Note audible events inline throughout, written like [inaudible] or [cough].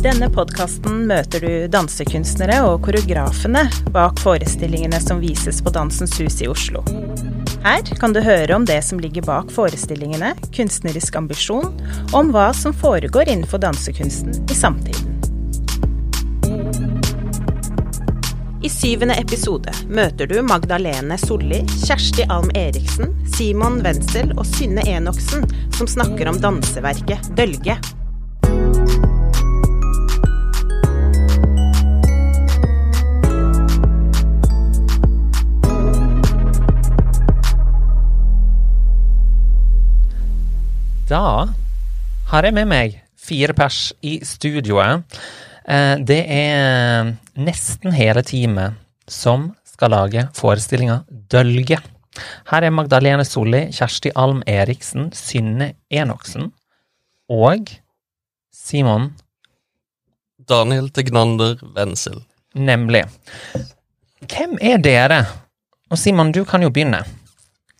I denne podkasten møter du dansekunstnere og koreografene bak forestillingene som vises på Dansens Hus i Oslo. Her kan du høre om det som ligger bak forestillingene, kunstnerisk ambisjon, og om hva som foregår innenfor dansekunsten i samtiden. I syvende episode møter du Magdalene Solli, Kjersti Alm Eriksen, Simon Wenzel og Synne Enoksen, som snakker om danseverket Dølge. Da har jeg med meg fire pers i studioet. Eh, Det er nesten hele teamet som skal lage forestillinga Dølge. Her er Magdalene Solli, Kjersti Alm Eriksen, Synne Enoksen og Simon, Daniel Tegnander Wenzel. nemlig. Hvem er dere? Og Simon, du kan jo begynne.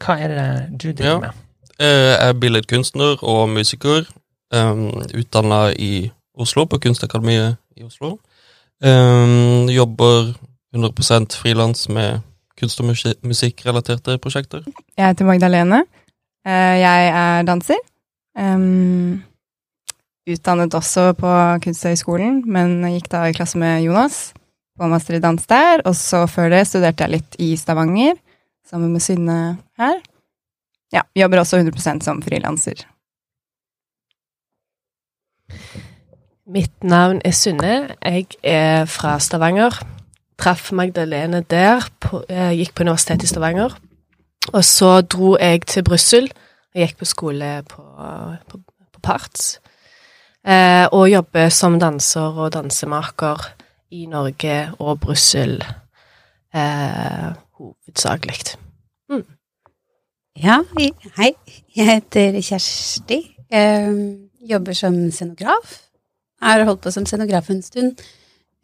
Hva er det du driver Ja. med? Eh, Jeg er billedkunstner og musiker. Um, Utdanna i Oslo, på Kunstakademiet i Oslo. Um, jobber 100% frilans med kunst- og musi- musikkrelaterte prosjekter. Jeg heter Magdalene. Eh, Jeg er danser. Um, utdannet også på Kunsthøgskolen, men gikk da i klasse med Jonas på master i dans der. Og så før det studerte jeg litt i Stavanger, sammen med Synne her. Ja, jobber også 100% som frilanser. Mitt navn er Synne. Jeg er fra Stavanger. Traff Magdalene der. På, jeg gikk på Universitetet i Stavanger. Og så dro jeg til Brussel og gikk på skole på, på, på Parts. Eh, og jobber som danser og dansemaker i Norge og Brussel eh, hovedsakelig. Ja, hei. Jeg heter Kjersti. Jeg jobber som scenograf. Jeg har holdt på som scenograf en stund.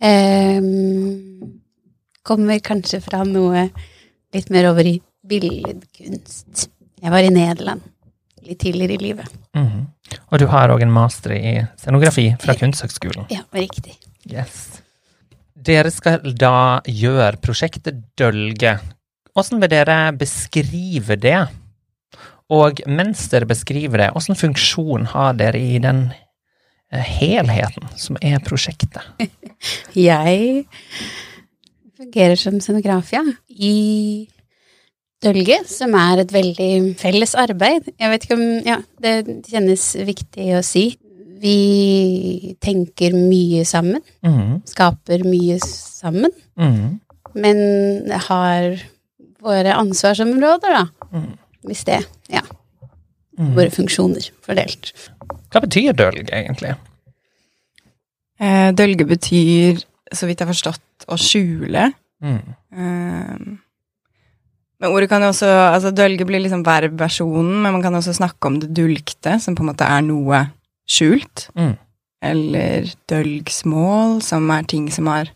Em, kommer kanskje fra noe litt mer over i billedkunst. Jeg var i Nederland litt tidligere i livet. Mhm. Og du har òg en master i scenografi fra Kunsthøgskolen. Ja, riktig. Yes. Dere skal da gjøre prosjektet Dølge. Hvordan vil dere beskrive det? Og mens dere beskriver det, hvilken funksjon har dere i den eh, helheten som er prosjektet? [laughs] Jeg fungerer som scenograf, ja. I Dølge, som er et veldig felles arbeid. Jeg vet ikke om Ja, det kjennes viktig å si. Vi tenker mye sammen. Mm. Skaper mye sammen. Mm. Men har våre ansvarsområder, da. Mm. Hvis det Ja. mhm. Våre funksjoner fordelt. Hva betyr dølg, egentlig? Eh, Dølge betyr, så vidt jeg har forstått, å skjule. Mm. Eh, Men ordet kan jo også altså Dølge blir liksom verbversjonen, men man kan også snakke om det dulgte, som på en måte er noe skjult. Mm. Eller dølgsmål, som er ting som har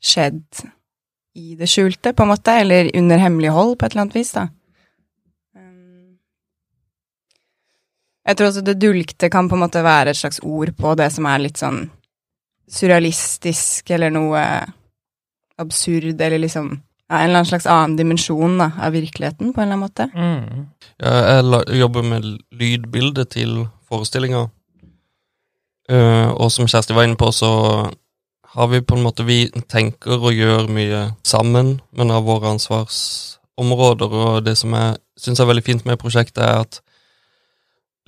skjedd i det skjulte, på en måte, eller under hemmelighold, på et eller annet vis, da. Jeg tror også det dulgte kan på en måte være et slags ord på det som er litt sånn surrealistisk, eller noe absurd, eller liksom ja, en eller annen slags annen dimensjon da, av virkeligheten, på en eller annen måte. Mm. Jeg jobber med lydbildet til forestillinga. Eh, og som Kjersti var inne på, så har vi på en måte Vi tenker og gjør mye sammen, men av våre ansvarsområder. Og det som jeg syns er veldig fint med prosjektet, er at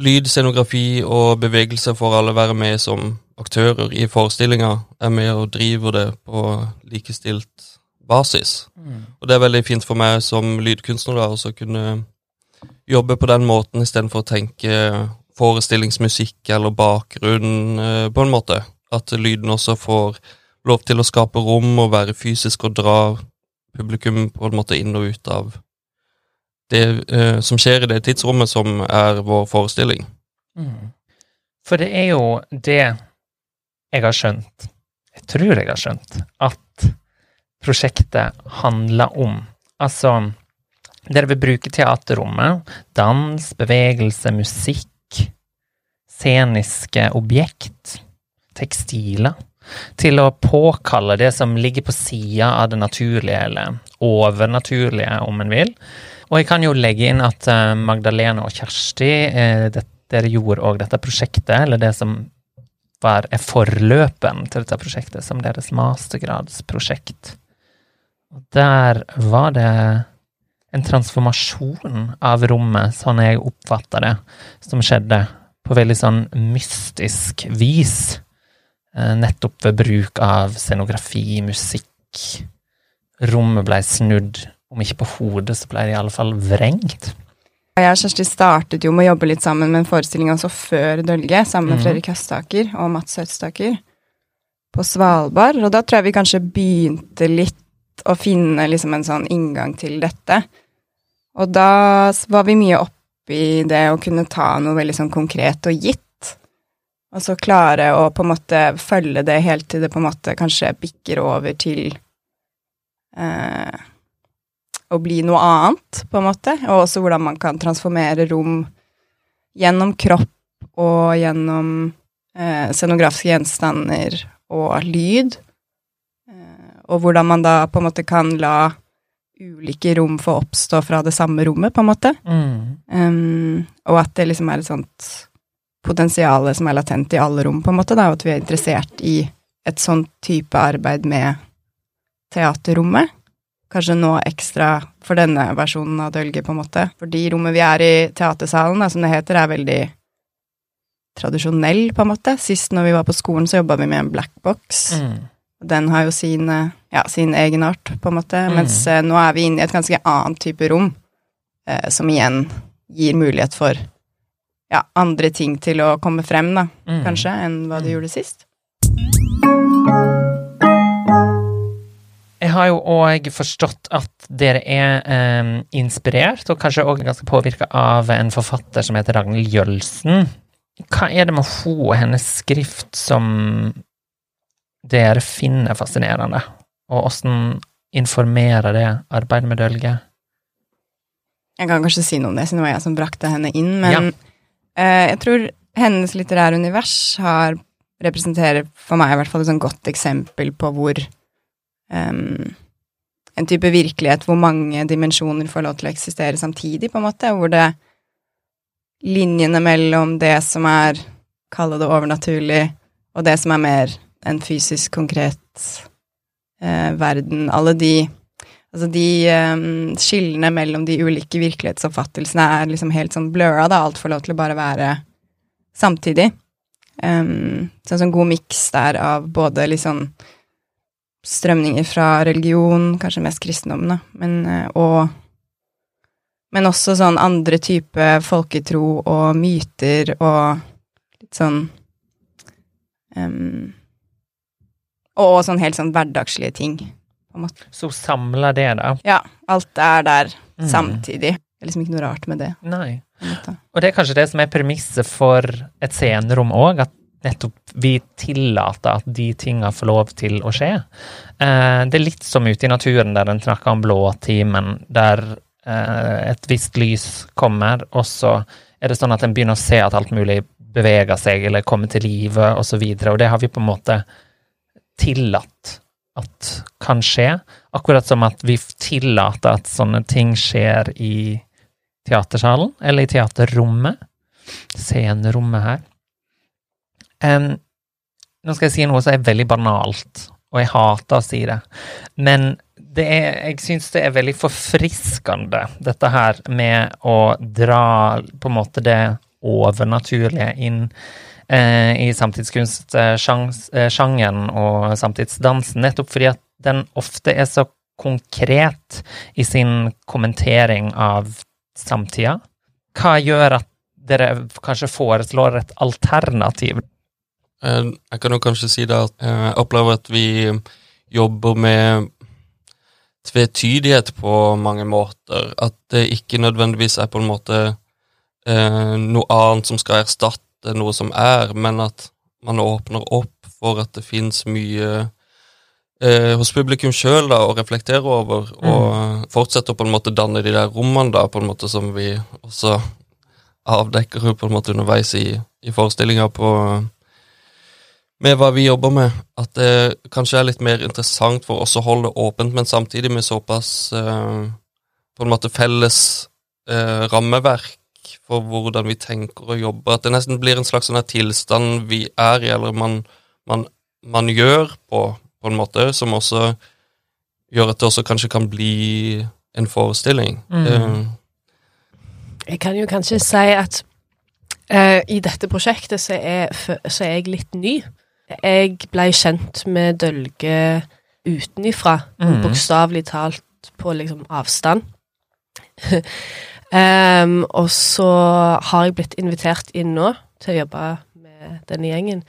lyd, scenografi og bevegelse får alle være med som aktører i forestillinga. Er med og driver det på likestilt basis. Mm. Og det er veldig fint for meg som lydkunstner da, også kunne jobbe på den måten istedenfor å tenke forestillingsmusikk eller bakgrunn, eh, på en måte. At lyden også får lov til å skape rom og være fysisk og dra publikum på en måte inn og ut av det eh, som skjer i det tidsrommet som er vår forestilling. Mm. For det er jo det jeg har skjønt, jeg tror jeg har skjønt, at prosjektet handler om. Altså, dere vil bruke teaterrommet, dans, bevegelse, musikk, sceniske objekt tekstiler. Til å påkalle det som ligger på sida av det naturlige, eller overnaturlige, om en vil. Og jeg kan jo legge inn at eh, Magdalene og Kjersti, eh, dere gjorde òg dette prosjektet, eller det som var er forløpen til dette prosjektet, som deres mastergradsprosjekt. Og der var det en transformasjon av rommet, sånn jeg oppfatta det, som skjedde på veldig sånn mystisk vis. Eh, nettopp ved bruk av scenografi, musikk. Rommet blei snudd, om ikke på hodet, så ble det i alle fall vrengt. Jeg og Kjersti startet jo med å jobbe litt sammen med en forestilling altså før Dølge, sammen med mm. Fredrik Høstaker og Mats Høstaker på Svalbard. Og da tror jeg vi kanskje begynte litt å finne liksom en sånn inngang til dette. Og da var vi mye oppi det å kunne ta noe veldig sånn konkret og gitt. Og så klare å på en måte følge det helt til det på en måte kanskje bikker over til eh, å bli noe annet, på en måte. Og også hvordan man kan transformere rom gjennom kropp og gjennom eh, scenografiske gjenstander og lyd. Eh, og hvordan man da på en måte kan la ulike rom få oppstå fra det samme rommet, på en måte. Mm. Um, og at det liksom er et sånt potensial som er latent i alle rom, på en måte, da, og at vi er interessert i et sånt type arbeid med teaterrommet. Kanskje nå ekstra for denne versjonen av Dølge, på en måte. Fordi rommet vi er i, teatersalen, da, som det heter, er veldig tradisjonell, på en måte. Sist når vi var på skolen, så jobba vi med en black box. Mm. Den har jo sin, eh, ja, sin egenart, på en måte. Mm. Mens eh, nå er vi inne i et ganske annet type rom, eh, som igjen gir mulighet for ja, andre ting til å komme frem, da, Mm. kanskje, enn hva det Mm. gjorde sist. Jeg har jo òg forstått at dere er eh, inspirert, og kanskje òg ganske påvirka av en forfatter som heter Ragnhild Jølsen. Hva er det med hun og hennes skrift som dere finner fascinerende, og åssen informerer det arbeidet med Dølge? Jeg kan kanskje si noe om det, siden det var jeg som brakte henne inn, men Ja. eh, jeg tror hennes litterære univers har representerer for meg i hvert fall et sånn godt eksempel på hvor em, En type virkelighet hvor mange dimensjoner får lov til å eksistere samtidig, på en måte, hvor det linjene mellom det som er Kalle det overnaturlig, og det som er mer en fysisk, konkret eh, verden. Alle de Altså de eh, skillene mellom de ulike virkelighetsoppfattelsene er liksom helt sånn blurra, da. Alt får lov til å bare være samtidig. Um, så en sånn god miks der av både liksom strømninger fra religion, kanskje mest kristendommen, da, men, eh, og Men også sånn andre type folketro og myter og litt sånn um, Og sånn helt sånn hverdagslige ting, på en måte. Så samler det, da. Ja, alt er der Mm. samtidig. Det er liksom ikke noe rart med det. Nei. Og det er kanskje det som er premisset for et scenerom òg, at nettopp vi tillater at de tinga får lov til å skje. Eh, det er litt som ute i naturen, der en snakker om blåtimen, der eh, et visst lys kommer, og så er det sånn at en begynner å se at alt mulig beveger seg eller kommer til live, og så og det har vi på en måte tillatt at kan skje. Akkurat som at vi tillater at sånne ting skjer i teatersalen, eller i teaterrommet. Scenerommet her. Em, nå skal jeg si noe som er veldig banalt, og jeg hater å si det, men det er, jeg syns det er veldig forfriskende, dette her med å dra på en måte det overnaturlige inn eh, i samtidskunstsjangeren og samtidsdansen, nettopp fordi at den ofte er så konkret i sin kommentering av samtida. Hva gjør at dere kanskje foreslår et alternativ? Eh, Jeg kan jo kanskje si det at eh, jeg opplever at vi jobber med tvetydighet på mange måter. At det ikke nødvendigvis er på en måte eh, noe annet som skal erstatte noe som er, men at man åpner opp for at det fins mye eh, hos publikum sjøl å reflektere over, og fortsetter å på en måte danne de der rommene da, på en måte som vi også avdekker på en måte underveis i, i forestillinga på med hva vi jobber med, at det kanskje er litt mer interessant for oss å holde det åpent, men samtidig med såpass eh, på en måte felles eh, rammeverk for hvordan vi tenker og jobber, at det nesten blir en slags sånn tilstand vi er i, eller man, man, man gjør på, på en måte, som også gjør at det også kanskje kan bli en forestilling. Mm. Eh, Jeg kan jo kanskje si at Uh, i dette prosjektet så er, så er jeg litt ny. Jeg ble kjent med Dølge utenifra, mm. bokstavelig talt på liksom avstand. um, [laughs] og så har jeg blitt invitert inn nå til å jobbe med denne gjengen.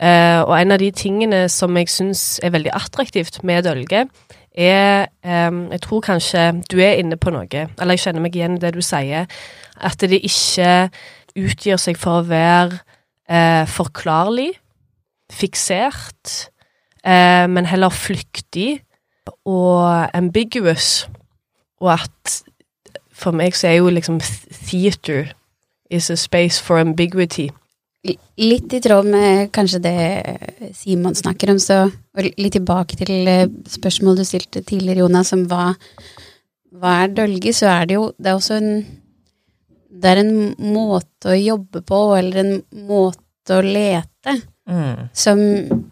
Uh, og en av de tingene som jeg syns er veldig attraktivt med Dølge, er um, Jeg tror kanskje du er inne på noe, eller jeg kjenner meg igjen i det du sier, at det ikke utgir seg for å være uh, forklarlig, fiksert, eh, men heller flyktig og ambiguous. Og at for meg så er jo liksom theater is a space for ambiguity. Litt i tråd med kanskje det Simon snakker om, så og litt tilbake til eh, spørsmålet du stilte tidligere, Jonas, om hva, hva er dølge, så er det jo Det er også en Det er en måte å jobbe på, eller en måte å lete, Mm. som,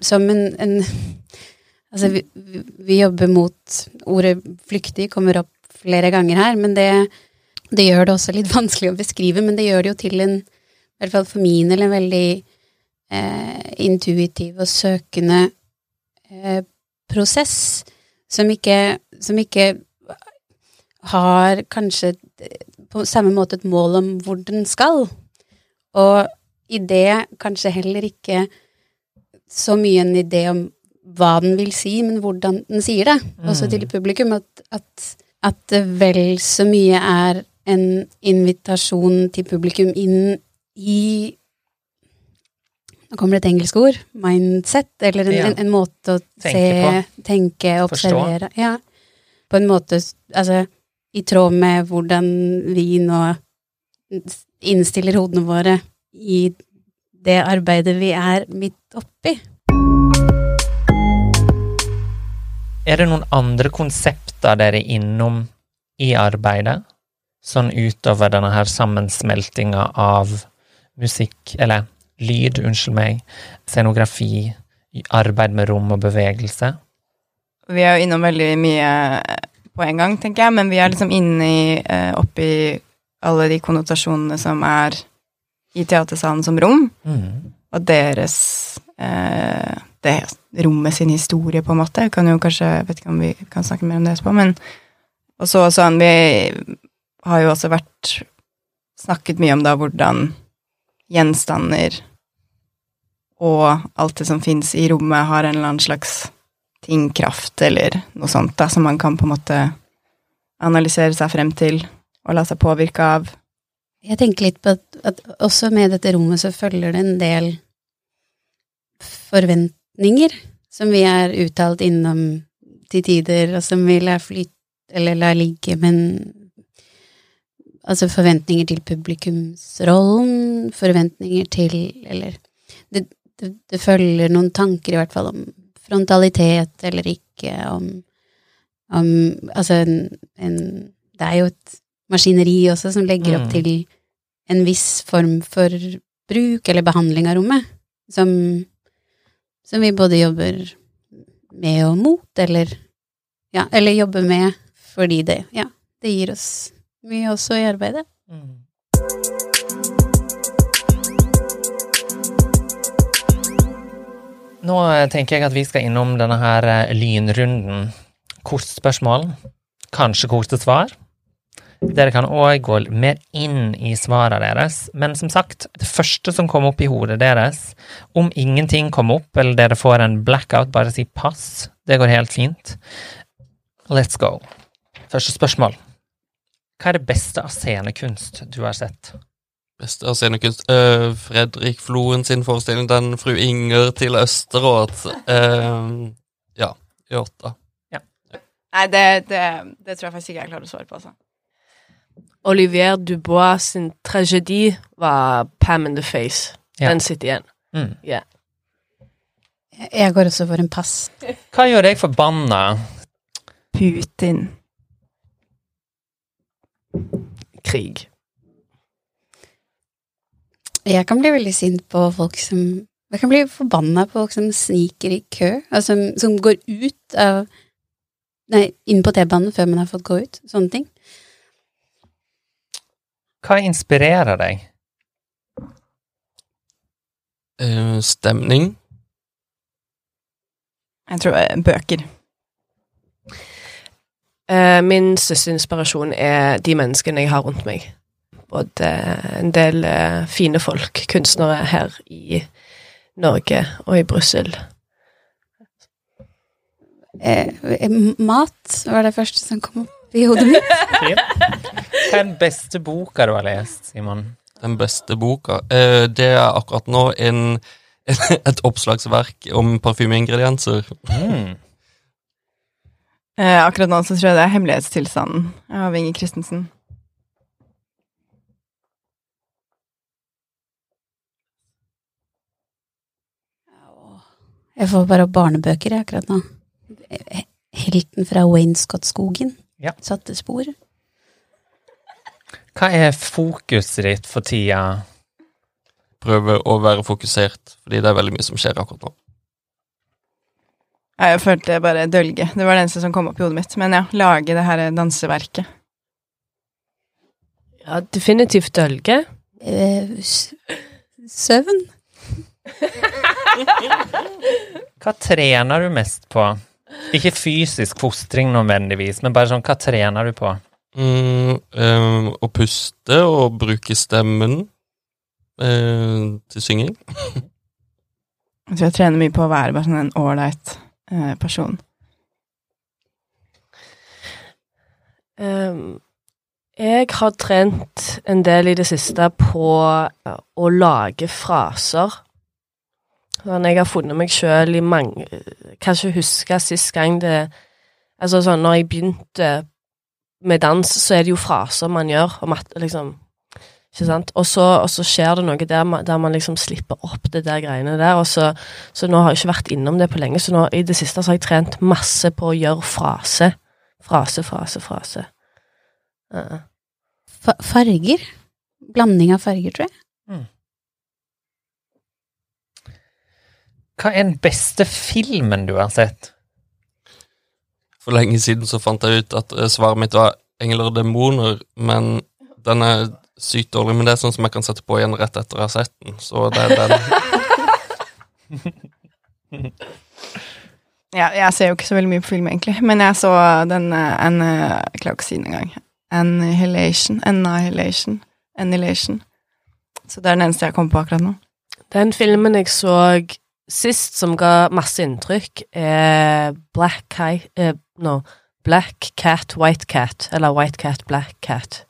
som en, en Altså, vi, vi- jobber mot Ordet flyktig kommer opp flere ganger her, men det, det gjør det også litt [laughs] vanskelig å beskrive, men det gjør det jo til en i hvert fall for min del en veldig eh, intuitiv og søkende eh, prosess, som ikke, som ikke har kanskje på samme måte et mål om hvor den skal. Og i det kanskje heller ikke så mye en idé om hva den vil si, men hvordan den sier det. Også til publikum. At, at, at vel så mye er en invitasjon til publikum inn i Nå kommer det et engelsk ord. Mindset. Eller en, Ja. en, en måte å Tenke se, tenke, observere. Ja. På en måte Altså i tråd med hvordan vi nå innstiller hodene våre i det arbeidet vi er midt oppi. Er det noen andre konsepter dere er innom i arbeidet? Sånn utover denne her sammensmeltinga av musikk, eller lyd, unnskyld meg, scenografi, arbeid med rom og bevegelse? Vi er jo innom veldig mye på en gang, tenker jeg, men vi er liksom inne i, eh, oppi alle de konnotasjonene som er i teatersalen som rom, Mm. og deres eh, det rommet sin historie, på en måte. Jeg kan jo kanskje, jeg vet ikke om vi kan snakke mer om det etterpå, men Og så sånn, vi har jo også vært snakket mye om da hvordan gjenstander og alt det som fins i rommet, har en eller annen slags tingkraft eller noe sånt, da, som man kan på en måte analysere seg frem til og la seg påvirke av. Jeg tenker litt på at, at også med dette rommet så følger det en del forventninger som vi er uttalt innom til tider, og som vi lar flyte eller lar ligge, men altså forventninger til publikumsrollen, forventninger til Eller det, det, det følger noen tanker, i hvert fall, om frontalitet eller ikke, om, om Altså en, en Det er jo et maskineri også som legger opp Mm. til en viss form for bruk eller behandling av rommet, som, som vi både jobber med og mot, eller ja, eller jobber med fordi det, ja, det gir oss mye også i arbeidet. Mm. Nå tenker jeg at vi skal innom denne her eh, lynrunden. Kort spørsmål, kanskje korte svar. Dere kan òg gå mer inn i svarene deres, men som sagt, det første som kommer opp i hodet deres Om ingenting kommer opp, eller dere får en blackout, bare si pass. Det går helt fint. Let's go. Første spørsmål. Hva er det beste av scenekunst du har sett? Beste av scenekunst. uh, Fredrik Floen sin forestilling, den Fru Inger til Østeråt. Uh, ja, i åtta. Nei, det, det, det tror jeg faktisk ikke jeg klarer å svare på, altså. Olivier Dubois sin tragedi var Pam in the Face. Ja. Den sitter igjen. Mm. Yeah. Jeg går også for en pass. [laughs] Hva gjør deg forbanna? Putin. Krig. Jeg kan bli veldig sint på folk som Jeg kan bli forbanna på folk som sniker i kø, altså som, som går ut av Nei, inn på T-banen før man har fått gå ut. Sånne ting. Hva inspirerer deg? Uh, stemning. Jeg tror uh, bøker. Uh, min største inspirasjon er de menneskene jeg har rundt meg. Både en del fine folk, kunstnere her i Norge og i Brussel. Mat var det første som kom opp i hodet mitt. Hva er den beste boka du har lest, Simon? Den beste boka. Eh, det er akkurat nå en, [laughs] et oppslagsverk om parfymeingredienser. Mm. Eh, akkurat nå så tror jeg det er Hemmelighetstilstanden av Inger Christensen. Jeg får bare opp barnebøker jeg, akkurat nå. Helten fra Wainscott-skogen Ja. satte spor. Hva er fokuset ditt for tida? Prøve å være fokusert, fordi det er veldig mye som skjer akkurat nå. Ja, Jeg følte bare dølge. Det var det eneste som kom opp i hodet mitt. Men ja, lage det her danseverket. Ja, definitivt dølge. Eh, søvn? Hva trener du mest på? Ikke fysisk fostring nødvendigvis, men bare sånn, hva trener du på? Mm, um, å puste og bruke stemmen eh, til synging. Jeg tror jeg trener mye på å være bare sånn en ålreit uh, person. Um, jeg har trent en del i det siste på eh, å lage fraser. Sånn, jeg har funnet meg sjøl i mange Kan ikke huske sist gang det Altså sånn, når jeg begynte med dans, så er det jo fraser man gjør, om at liksom Ikke sant? Og så, og så skjer det noe der, man- der man liksom slipper opp det der greiene der, og så, så nå har jeg ikke vært innom det på lenge, så nå i det siste så har jeg trent masse på å gjøre frase. Frase, frase, frase. Uh. Farger? Blanding av farger, tror jeg. Hva er den beste filmen du har sett? For lenge siden så fant jeg ut at eh, svaret mitt var engler og demoner, men den er sykt dårlig. Men det er sånn som jeg kan sette på igjen rett etter jeg har sett den. Så det er den. [laughs] Ja, jeg ser jo ikke så veldig mye på film, egentlig, men jeg så den eh, en, eh, Jeg klarer ikke å si den engang. Annihilation. Annihilation. Annihilation. Så det er den eneste jeg kommer på akkurat nå. Den filmen jeg så sist som ga masse inntrykk, er Black Cat eh, No. Black Cat, White Cat. Eller White Cat, Black Cat.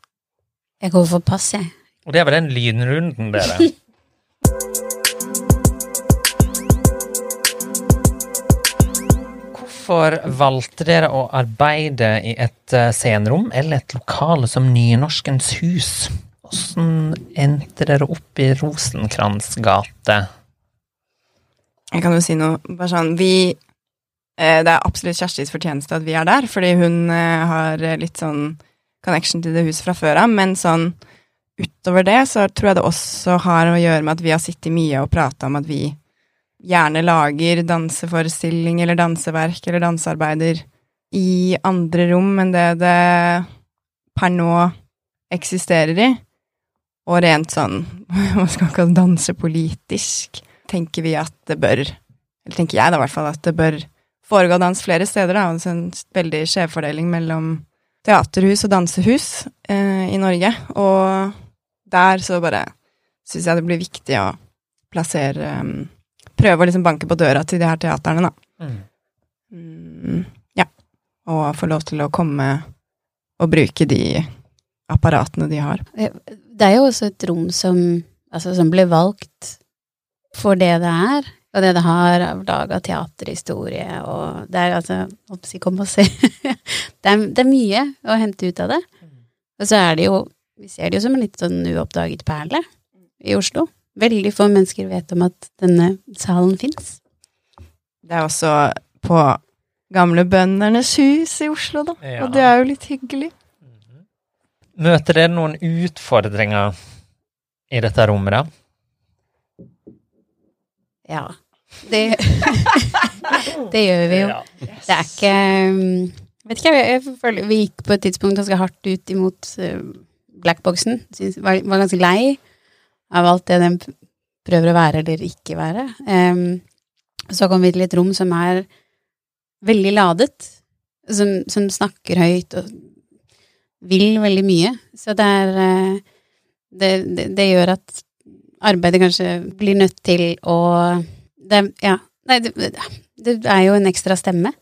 Jeg går for pass, jeg. Og det er vel den lynrunden, dere. [laughs] Hvorfor valgte dere å arbeide i et eh, scenerom eller et lokale som Nynorskens hus? Hvordan endte dere opp i Rosenkrantz gate? Jeg kan jo si noe bare sånn Vi eh, Det er absolutt Kjerstis fortjeneste at vi er der, fordi hun eh, har litt sånn connection til det huset fra før av, men sånn utover det så tror jeg det også har å gjøre med at vi har sittet mye og prata om at vi gjerne lager danseforestilling eller danseverk eller dansearbeider i andre rom enn det det per nå eksisterer i. Og rent sånn, [laughs] hva skal man kalle politisk. Tenker vi at det bør Eller tenker jeg da i hvert fall at det bør foregå dans flere steder, da. er en veldig skjevfordeling mellom teaterhus og dansehus eh, i Norge. Og der så bare syns jeg det blir viktig å plassere um, Prøve å liksom banke på døra til de her teaterne, da. Mm, ja. Og få lov til å komme og bruke de apparatene de har. Det er jo også et rom som, altså, som ble valgt for det det er, og det det har av laga teaterhistorie, og det er altså Holdt på kom og se. [laughs] det, er, det er mye å hente ut av det. Og så er det jo Vi ser det jo som en litt sånn uoppdaget perle i Oslo. Veldig få mennesker vet om at denne salen fins. Det er også på Gamle Bøndernes hus i Oslo, da. Ja. Og det er jo litt hyggelig. Møter dere noen utfordringer i dette rommet, da? Ja. Det, [laughs] det gjør vi jo. Ja. Det er ikke um, Vet ikke, jeg, jeg føler Vi gikk på et tidspunkt ganske hardt ut imot uh, blackboxen. Var, var ganske lei av alt det den prøver å være eller ikke være. Um, så kom vi til et rom som er veldig ladet, som, som snakker høyt og vil veldig mye. Så det er uh, det, det, det gjør at arbeidet kanskje blir nødt til å det, Ja, nei, det, det er jo en ekstra stemme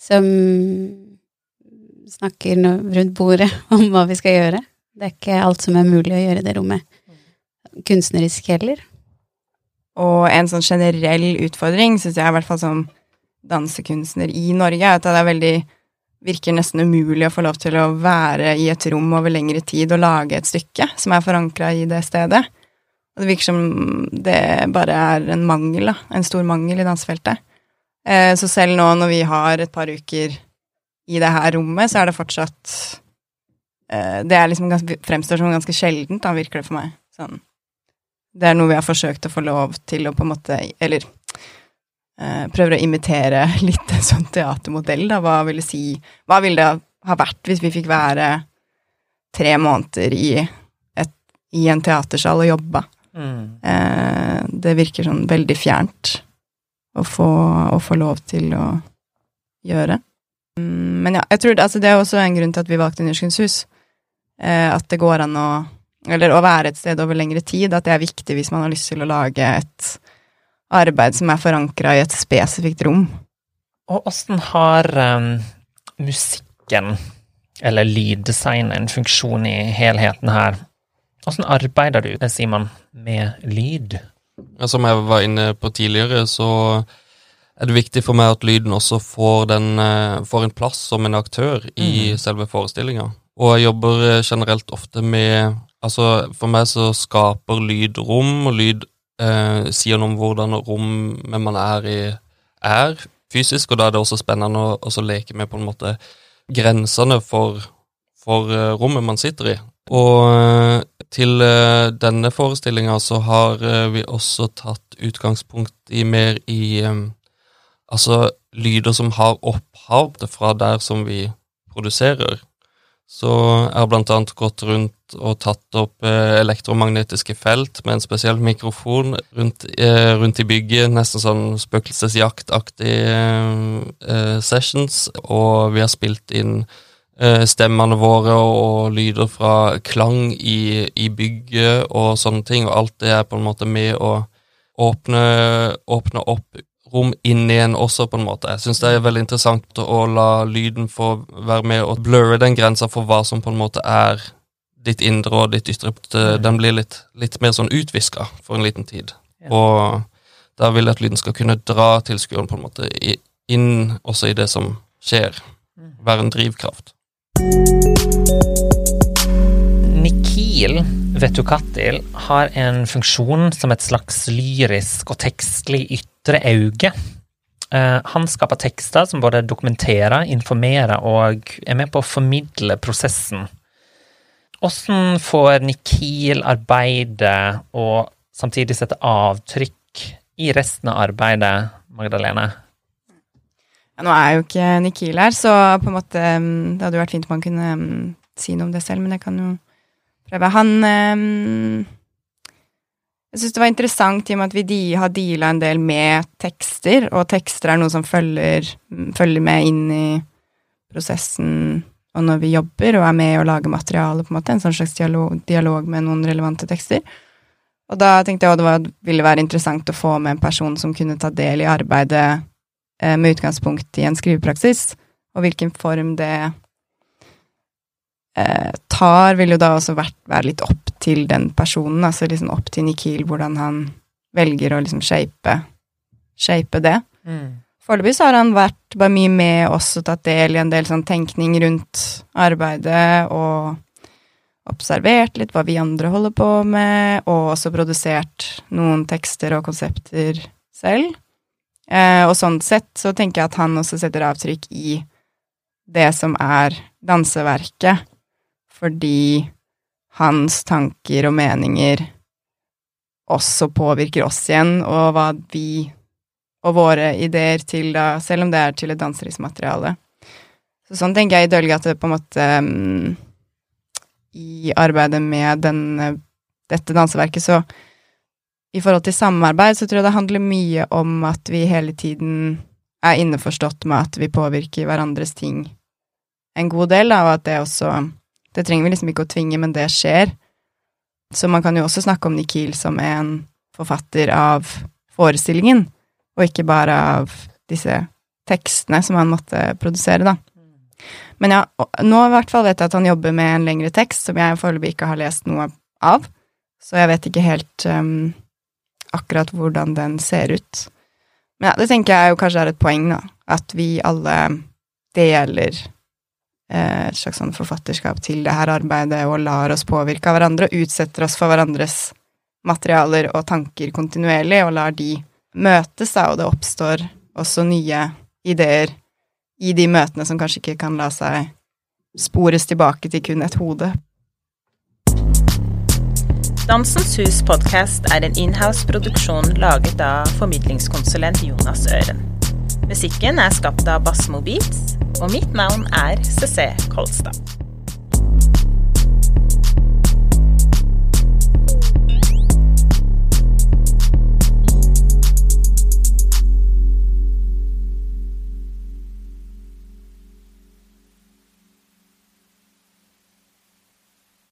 som snakker rundt bordet [laughs] om hva vi skal gjøre. Det er ikke alt som er mulig å gjøre i det rommet. Kunstnerisk heller. Og en sånn generell utfordring, syns jeg i hvert fall som dansekunstner i Norge, at det er veldig virker nesten umulig å få lov til å være i et rom over lengre tid og lage et stykke som er forankra i det stedet. Det virker som det bare er en mangel, da. En stor mangel i dansefeltet. Eh, så selv nå når vi har et par uker i det her rommet, så er det fortsatt eh, Det er liksom ganske, fremstår som ganske sjeldent, da, virker det for meg. Sånn. Det er noe vi har forsøkt å få lov til å på en måte Eller eh, prøver å imitere [laughs] litt en sånn teatermodell, da. Hva ville si Hva ville det ha vært hvis vi fikk være tre måneder i, et, i en teatersal og jobba? Mm. Eh, det virker sånn veldig fjernt å få, å få lov til å gjøre. Mm, Men ja, jeg tror altså det er også en grunn til at vi valgte Nynorskens hus. Eh, at det går an å Eller å være et sted over lengre tid. At det er viktig hvis man har lyst til å lage et arbeid som er forankra i et spesifikt rom. Og åssen har um, musikken, eller lyddesign, en funksjon i helheten her? Åssen arbeider du, Simon, med lyd? Som jeg var inne på tidligere, så er det viktig for meg at lyden også får, den, eh, får en plass som en aktør i selve forestillinga. Og jeg jobber eh, generelt ofte med Altså, for meg så skaper lyd rom, og lyd eh, sier noe om hvordan rommet man er i, er fysisk, og da er det også spennende å også leke med på en måte grensene for, for eh, rommet man sitter i. Og eh, til eh, denne forestillinga så har eh, vi også tatt utgangspunkt i mer i Altså lyder som har opphav fra der som vi produserer. Så jeg har blant annet gått rundt og tatt opp elektromagnetiske felt med en spesiell mikrofon rundt, rundt i bygget, nesten sånn spøkelsesjaktaktig sessions, og vi har spilt inn stemmene våre og, lyder fra klang i, i bygget og sånne ting, og alt det er på en måte med å åpne, åpne opp rom inn igjen også, på en måte. Jeg syns det er veldig interessant å la lyden få være med og blurre den grensa for hva som på en måte er ditt indre og ditt ytre. Den blir litt, litt mer sånn utviska for en liten tid. Ja. Og da vil jeg at lyden skal kunne dra tilskueren på en måte inn også i det som skjer. Være en drivkraft. Nikil Vetukatil har en funksjon som et slags lyrisk og tekstlig ytre auge. Eh, Han skaper tekster som både dokumenterer, informerer og er med på å formidle prosessen. Hvordan får Nikil arbeide og samtidig sette avtrykk i resten av arbeidet, Magdalene? Nå er jo ikke Nikhil her, så på en måte mm, Det hadde jo vært fint om han kunne mm, si noe om det selv, men jeg kan jo prøve. Han mm, Jeg syns det var interessant i og med at vi de, har deala en del med tekster, og tekster er noe som følger, følger med inn i prosessen og når vi jobber og er med og lager materiale, på en måte, en sånn slags dialog, dialog med noen relevante tekster. Og da tenkte jeg at det ville være interessant å få med en person som kunne ta del i arbeidet med utgangspunkt i en skrivepraksis, og hvilken form det eh, tar, vil jo da også være litt opp til den personen, altså liksom opp til Nikhil, hvordan han velger å liksom shape, shape det. Foreløpig så har han vært bare mye med oss og tatt del i en del sånn tenkning rundt arbeidet, og observert litt hva vi andre holder på med, og også produsert noen tekster og konsepter selv. Eh, og sånn sett så tenker jeg at han også setter avtrykk i det som er danseverket, fordi hans tanker og meninger også påvirker oss igjen, og hva vi og våre ideer til da, selv om det er til et danseringsmateriale. Så sånn tenker jeg i Dølge på en måte um, I arbeidet med den, dette danseverket, så i forhold til samarbeid, så tror jeg det handler mye om at vi hele tiden er innforstått med at vi påvirker hverandres ting en god del, da, og at det også Det trenger vi liksom ikke å tvinge, men det skjer. Så man kan jo også snakke om Nikhil som en forfatter av forestillingen, og ikke bare av disse tekstene som han måtte produsere, da. Men ja, nå i hvert fall vet jeg at han jobber med en lengre tekst som jeg foreløpig ikke har lest noe av, så jeg vet ikke helt um, akkurat hvordan den ser ut. Men ja, det tenker jeg jo kanskje er et poeng, da, at vi alle deler Eh, et slags sånn forfatterskap til det her arbeidet og lar oss påvirke av hverandre og utsetter oss for hverandres materialer og tanker kontinuerlig og lar de møtes, da, og det oppstår også nye ideer i de møtene som kanskje ikke kan la seg spores tilbake til kun et hode. Dansens Hus podkast er en inhouse-produksjon laget av formidlingskonsulent Jonas Øren. Musikken er skapt av Bassmo Beats og mitt navn er CC Kolstad.